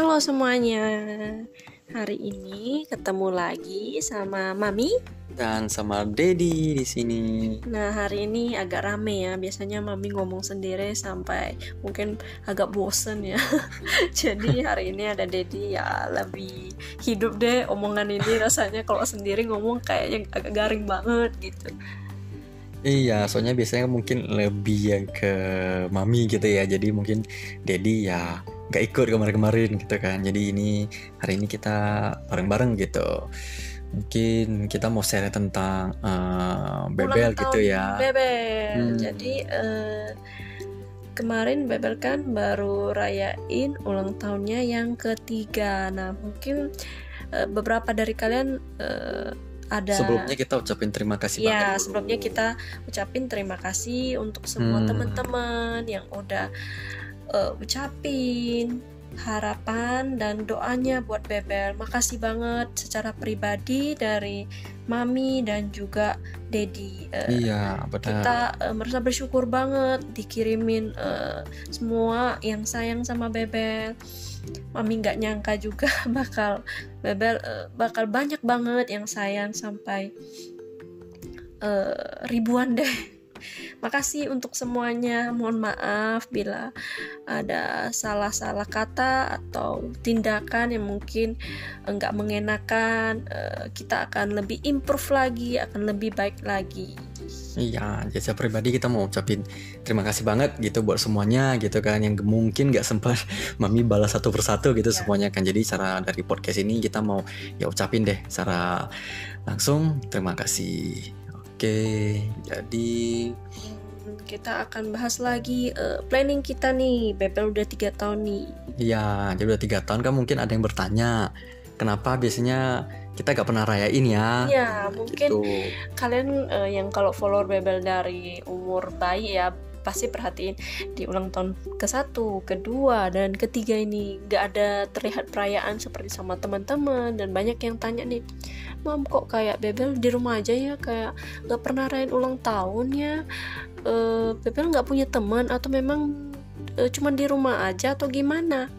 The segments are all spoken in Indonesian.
Halo semuanya. Hari ini ketemu lagi sama Mami dan sama Dedi di sini. Nah, hari ini agak rame ya. Biasanya Mami ngomong sendiri sampai mungkin agak bosen ya. Jadi hari ini ada Dedi ya lebih hidup deh omongan ini rasanya kalau sendiri ngomong kayaknya agak garing banget gitu. Iya, soalnya biasanya mungkin lebih yang ke mami gitu ya. Jadi mungkin Dedi ya nggak ikut kemarin-kemarin gitu kan. Jadi ini hari ini kita bareng-bareng gitu. Mungkin kita mau share tentang uh, bebel gitu ya. Bebel. Hmm. jadi uh, kemarin bebel kan baru rayain ulang tahunnya yang ketiga. Nah mungkin uh, beberapa dari kalian uh, ada sebelumnya kita ucapin terima kasih ya sebelumnya kita ucapin terima kasih untuk semua hmm. teman-teman yang udah uh, ucapin harapan dan doanya buat Bebel. Makasih banget secara pribadi dari Mami dan juga Dedi. Uh, iya, betul. Kita uh, merasa bersyukur banget dikirimin uh, semua yang sayang sama Bebel. Mami nggak nyangka juga bakal Bebel uh, bakal banyak banget yang sayang sampai uh, ribuan deh Makasih untuk semuanya. Mohon maaf bila ada salah-salah kata atau tindakan yang mungkin enggak mengenakan. Eh, kita akan lebih improve lagi, akan lebih baik lagi. Iya, jasa pribadi kita mau ucapin terima kasih banget gitu buat semuanya gitu kan yang mungkin nggak sempat mami balas satu persatu gitu ya. semuanya kan. Jadi cara dari podcast ini kita mau ya ucapin deh secara langsung terima kasih. Oke, jadi kita akan bahas lagi uh, planning kita nih. Bebel udah tiga tahun nih. Iya, jadi udah tiga tahun kan mungkin ada yang bertanya, kenapa biasanya kita gak pernah rayain ya? Iya, mungkin gitu. kalian uh, yang kalau follow Bebel dari umur bayi ya pasti perhatiin di ulang tahun ke satu, kedua dan ketiga ini gak ada terlihat perayaan seperti sama teman-teman dan banyak yang tanya nih mam kok kayak Bebel di rumah aja ya? Kayak nggak pernah rayain ulang tahun ya? Uh, Bebel nggak punya teman atau memang uh, cuman di rumah aja atau gimana?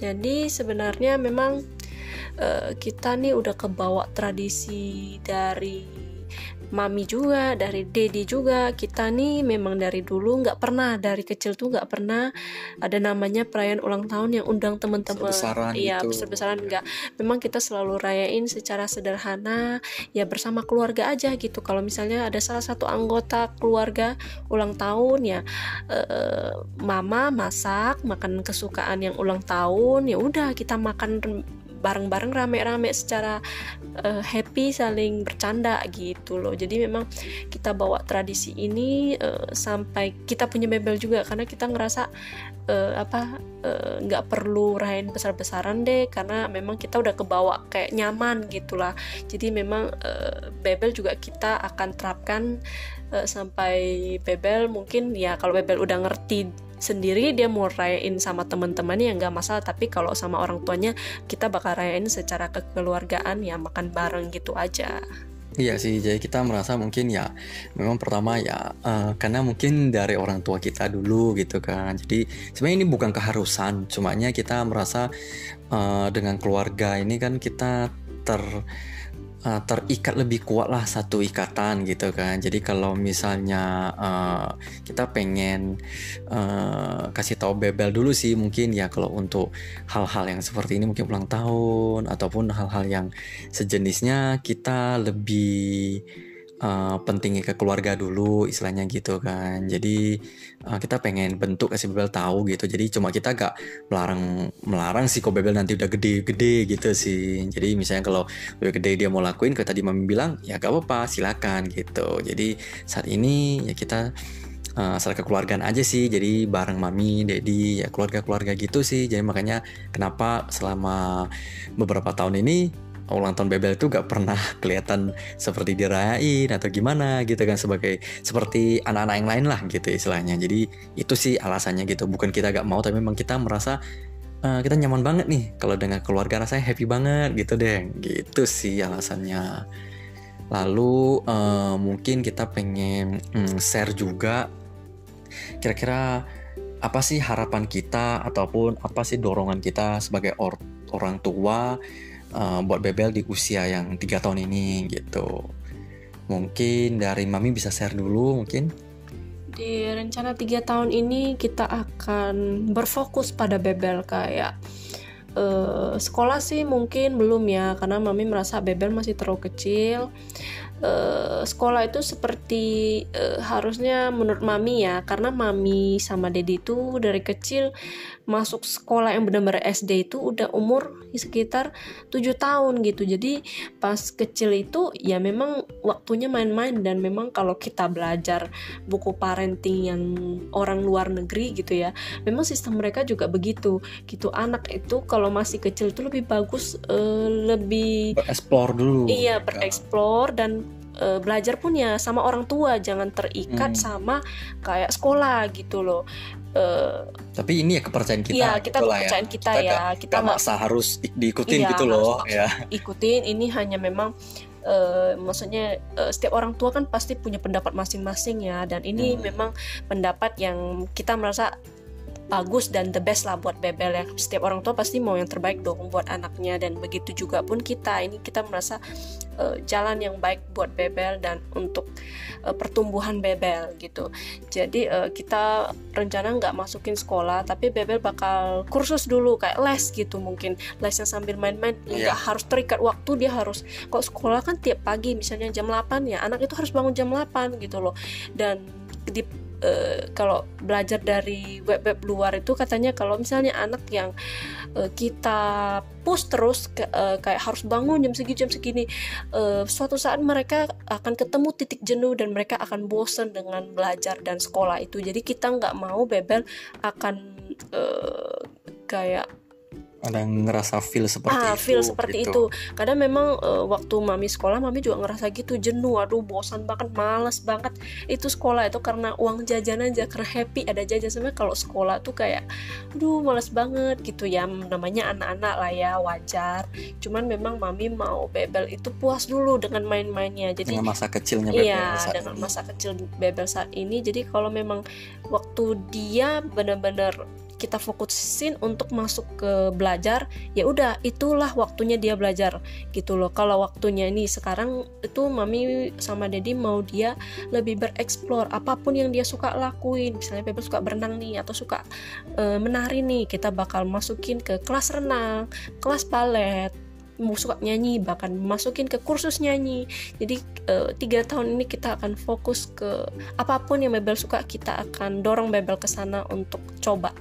Jadi sebenarnya memang uh, kita nih udah kebawa tradisi dari mami juga dari dedi juga. Kita nih memang dari dulu nggak pernah dari kecil tuh nggak pernah ada namanya perayaan ulang tahun yang undang teman-teman. Iya gitu. besar-besaran nggak. Memang kita selalu rayain secara sederhana ya bersama keluarga aja gitu. Kalau misalnya ada salah satu anggota keluarga ulang tahun ya eh, mama masak makan kesukaan yang ulang tahun ya udah kita makan bareng-bareng rame-rame secara uh, happy saling bercanda gitu loh. Jadi memang kita bawa tradisi ini uh, sampai kita punya mebel juga karena kita ngerasa uh, apa nggak perlu rayain besar-besaran deh karena memang kita udah kebawa kayak nyaman gitulah. Jadi memang uh, bebel juga kita akan terapkan uh, sampai bebel mungkin ya kalau bebel udah ngerti sendiri dia mau rayain sama teman-temannya ya nggak masalah tapi kalau sama orang tuanya kita bakal rayain secara kekeluargaan ya makan bareng gitu aja Iya sih, jadi kita merasa mungkin ya memang pertama ya uh, karena mungkin dari orang tua kita dulu gitu kan. Jadi sebenarnya ini bukan keharusan, cumanya kita merasa uh, dengan keluarga ini kan kita ter uh, terikat lebih kuat lah satu ikatan gitu kan. Jadi kalau misalnya uh, kita pengen uh, kasih tahu bebel dulu sih mungkin ya kalau untuk hal-hal yang seperti ini mungkin ulang tahun ataupun hal-hal yang sejenisnya kita lebih uh, pentingnya ke keluarga dulu istilahnya gitu kan. Jadi uh, kita pengen bentuk kasih bebel tahu gitu. Jadi cuma kita gak melarang melarang sih kok bebel nanti udah gede-gede gitu sih. Jadi misalnya kalau udah gede dia mau lakuin kayak tadi mami bilang ya gak apa-apa silakan gitu. Jadi saat ini ya kita uh, asal kekeluargaan aja sih. Jadi bareng mami, dedi ya keluarga-keluarga gitu sih. Jadi makanya kenapa selama beberapa tahun ini ulang tahun Bebel itu gak pernah kelihatan seperti dirayain atau gimana gitu kan sebagai seperti anak-anak yang lain lah gitu istilahnya. Jadi itu sih alasannya gitu. Bukan kita gak mau tapi memang kita merasa uh, kita nyaman banget nih kalau dengan keluarga rasanya happy banget gitu deh. Gitu sih alasannya. Lalu uh, mungkin kita pengen um, share juga kira-kira apa sih harapan kita ataupun apa sih dorongan kita sebagai or orang tua uh, buat bebel di usia yang tiga tahun ini gitu. Mungkin dari mami bisa share dulu mungkin. Di rencana tiga tahun ini kita akan berfokus pada bebel kayak uh, sekolah sih mungkin belum ya karena mami merasa bebel masih terlalu kecil uh, sekolah itu seperti uh, harusnya menurut mami ya karena mami sama dedi itu dari kecil masuk sekolah yang benar-benar SD itu udah umur sekitar 7 tahun gitu. Jadi pas kecil itu ya memang waktunya main-main dan memang kalau kita belajar buku parenting yang orang luar negeri gitu ya memang sistem mereka juga begitu. Gitu anak itu kalau masih kecil itu lebih bagus uh, lebih bereksplor dulu. Iya. bereksplor dan uh, belajar pun ya sama orang tua jangan terikat hmm. sama kayak sekolah gitu loh uh, tapi ini ya kepercayaan kita iya kita gitu ya. kepercayaan ya. kita, kita ya gak, kita nggak maksa harus diikutin iya, gitu loh ya ikutin ini hanya memang Uh, maksudnya uh, setiap orang tua kan pasti punya pendapat masing-masing ya dan ini hmm. memang pendapat yang kita merasa bagus dan the best lah buat Bebel ya setiap orang tua pasti mau yang terbaik dong buat anaknya. Dan begitu juga pun kita ini kita merasa uh, jalan yang baik buat Bebel dan untuk uh, pertumbuhan Bebel gitu. Jadi uh, kita rencana nggak masukin sekolah tapi Bebel bakal kursus dulu kayak les gitu mungkin. Lesnya sambil main-main nggak yeah. harus terikat waktu dia harus kok sekolah kan tiap pagi misalnya jam 8 ya anak itu harus bangun jam 8 gitu loh. Dan di uh, kalau belajar dari web-web luar itu katanya kalau misalnya anak yang uh, kita push terus uh, kayak harus bangun jam segini jam segini uh, suatu saat mereka akan ketemu titik jenuh dan mereka akan bosan dengan belajar dan sekolah itu. Jadi kita nggak mau bebel akan uh, kayak ada yang ngerasa feel seperti ah, itu feel seperti gitu. itu. Kadang memang uh, waktu mami sekolah mami juga ngerasa gitu jenuh. Aduh bosan banget males banget. Itu sekolah itu karena uang jajan aja karena happy ada jajan. Sebenarnya kalau sekolah tuh kayak aduh males banget gitu ya. Namanya anak-anak lah ya wajar. Cuman memang mami mau bebel itu puas dulu dengan main-mainnya. Jadi dengan masa kecilnya bebel iya saat dengan ini. masa kecil bebel saat ini. Jadi kalau memang waktu dia benar-benar kita fokusin untuk masuk ke belajar ya udah itulah waktunya dia belajar gitu loh. Kalau waktunya ini sekarang itu mami sama dedi mau dia lebih bereksplor apa pun yang dia suka lakuin. Misalnya Bebel suka berenang nih atau suka e, menari nih kita bakal masukin ke kelas renang kelas balet mau suka nyanyi bahkan masukin ke kursus nyanyi. Jadi e, tiga tahun ini kita akan fokus ke apa pun yang Bebel suka kita akan dorong Bebel ke sana untuk coba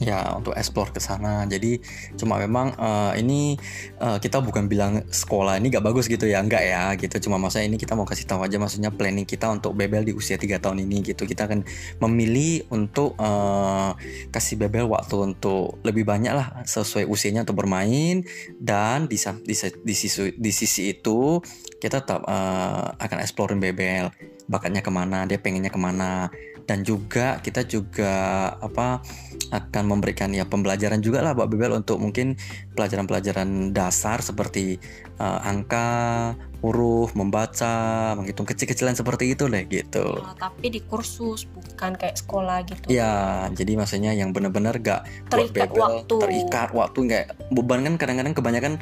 ya untuk explore ke sana. Jadi cuma memang uh, ini uh, kita bukan bilang sekolah ini gak bagus gitu ya. Enggak ya gitu. Cuma masa ini kita mau kasih tahu aja maksudnya planning kita untuk bebel di usia tiga tahun ini gitu. Kita akan memilih untuk uh, kasih bebel waktu untuk lebih banyak lah sesuai usianya untuk bermain. Dan di di, di sisi di sisi itu kita tetap uh, akan exploring bebel. Bakatnya ke mana dia pengennya ke mana dan juga kita juga apa akan memberikan ya pembelajaran juga lah Mbak Bebel untuk mungkin pelajaran-pelajaran dasar seperti uh, angka, huruf, membaca, menghitung kecil-kecilan seperti itu deh gitu. Ya, tapi di kursus bukan kayak sekolah gitu. Ya, jadi maksudnya yang benar-benar gak terikat Bebel, waktu. Terikat waktu nggak beban kan kadang-kadang kebanyakan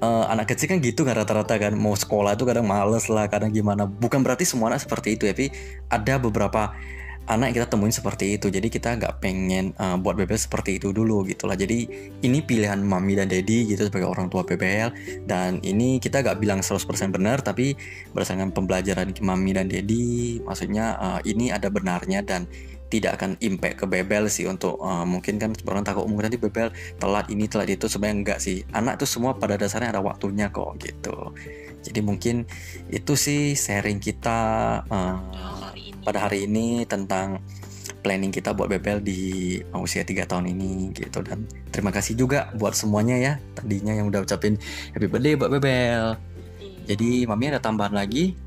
uh, anak kecil kan gitu kan rata-rata kan mau sekolah itu kadang males lah kadang gimana. Bukan berarti semua anak seperti itu ya, tapi ada beberapa anak kita temuin seperti itu. Jadi kita nggak pengen uh, buat BBL seperti itu dulu gitulah. Jadi ini pilihan mami dan daddy gitu sebagai orang tua BBL dan ini kita nggak bilang 100% benar tapi berdasarkan pembelajaran mami dan daddy maksudnya uh, ini ada benarnya dan tidak akan impact ke bebel sih untuk uh, mungkin kan orang takut umur nanti bebel telat ini telat itu sebenarnya enggak sih. Anak itu semua pada dasarnya ada waktunya kok gitu. Jadi mungkin itu sih sharing kita uh, pada hari ini tentang planning kita buat Bebel di usia 3 tahun ini gitu dan terima kasih juga buat semuanya ya tadinya yang udah ucapin happy birthday buat Bebel. Iya. Jadi mami ada tambahan lagi?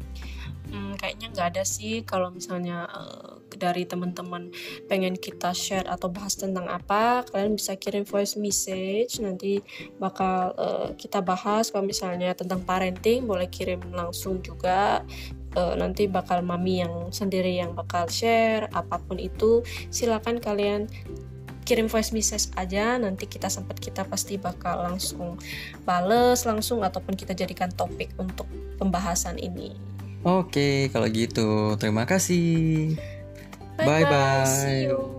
Hmm, kayaknya nggak ada sih kalau misalnya uh, dari teman-teman pengen kita share atau bahas tentang apa kalian bisa kirim voice message nanti bakal uh, kita bahas kalau misalnya tentang parenting boleh kirim langsung juga uh, nanti bakal mami yang sendiri yang bakal share apa pun itu. Silakan kalian kirim voice message aja. Nanti kita sempat kita pasti bakal langsung bales langsung ataupun kita jadikan topik untuk pembahasan ini. Oke kalau gitu terima kasih. Bye bye, bye, -bye.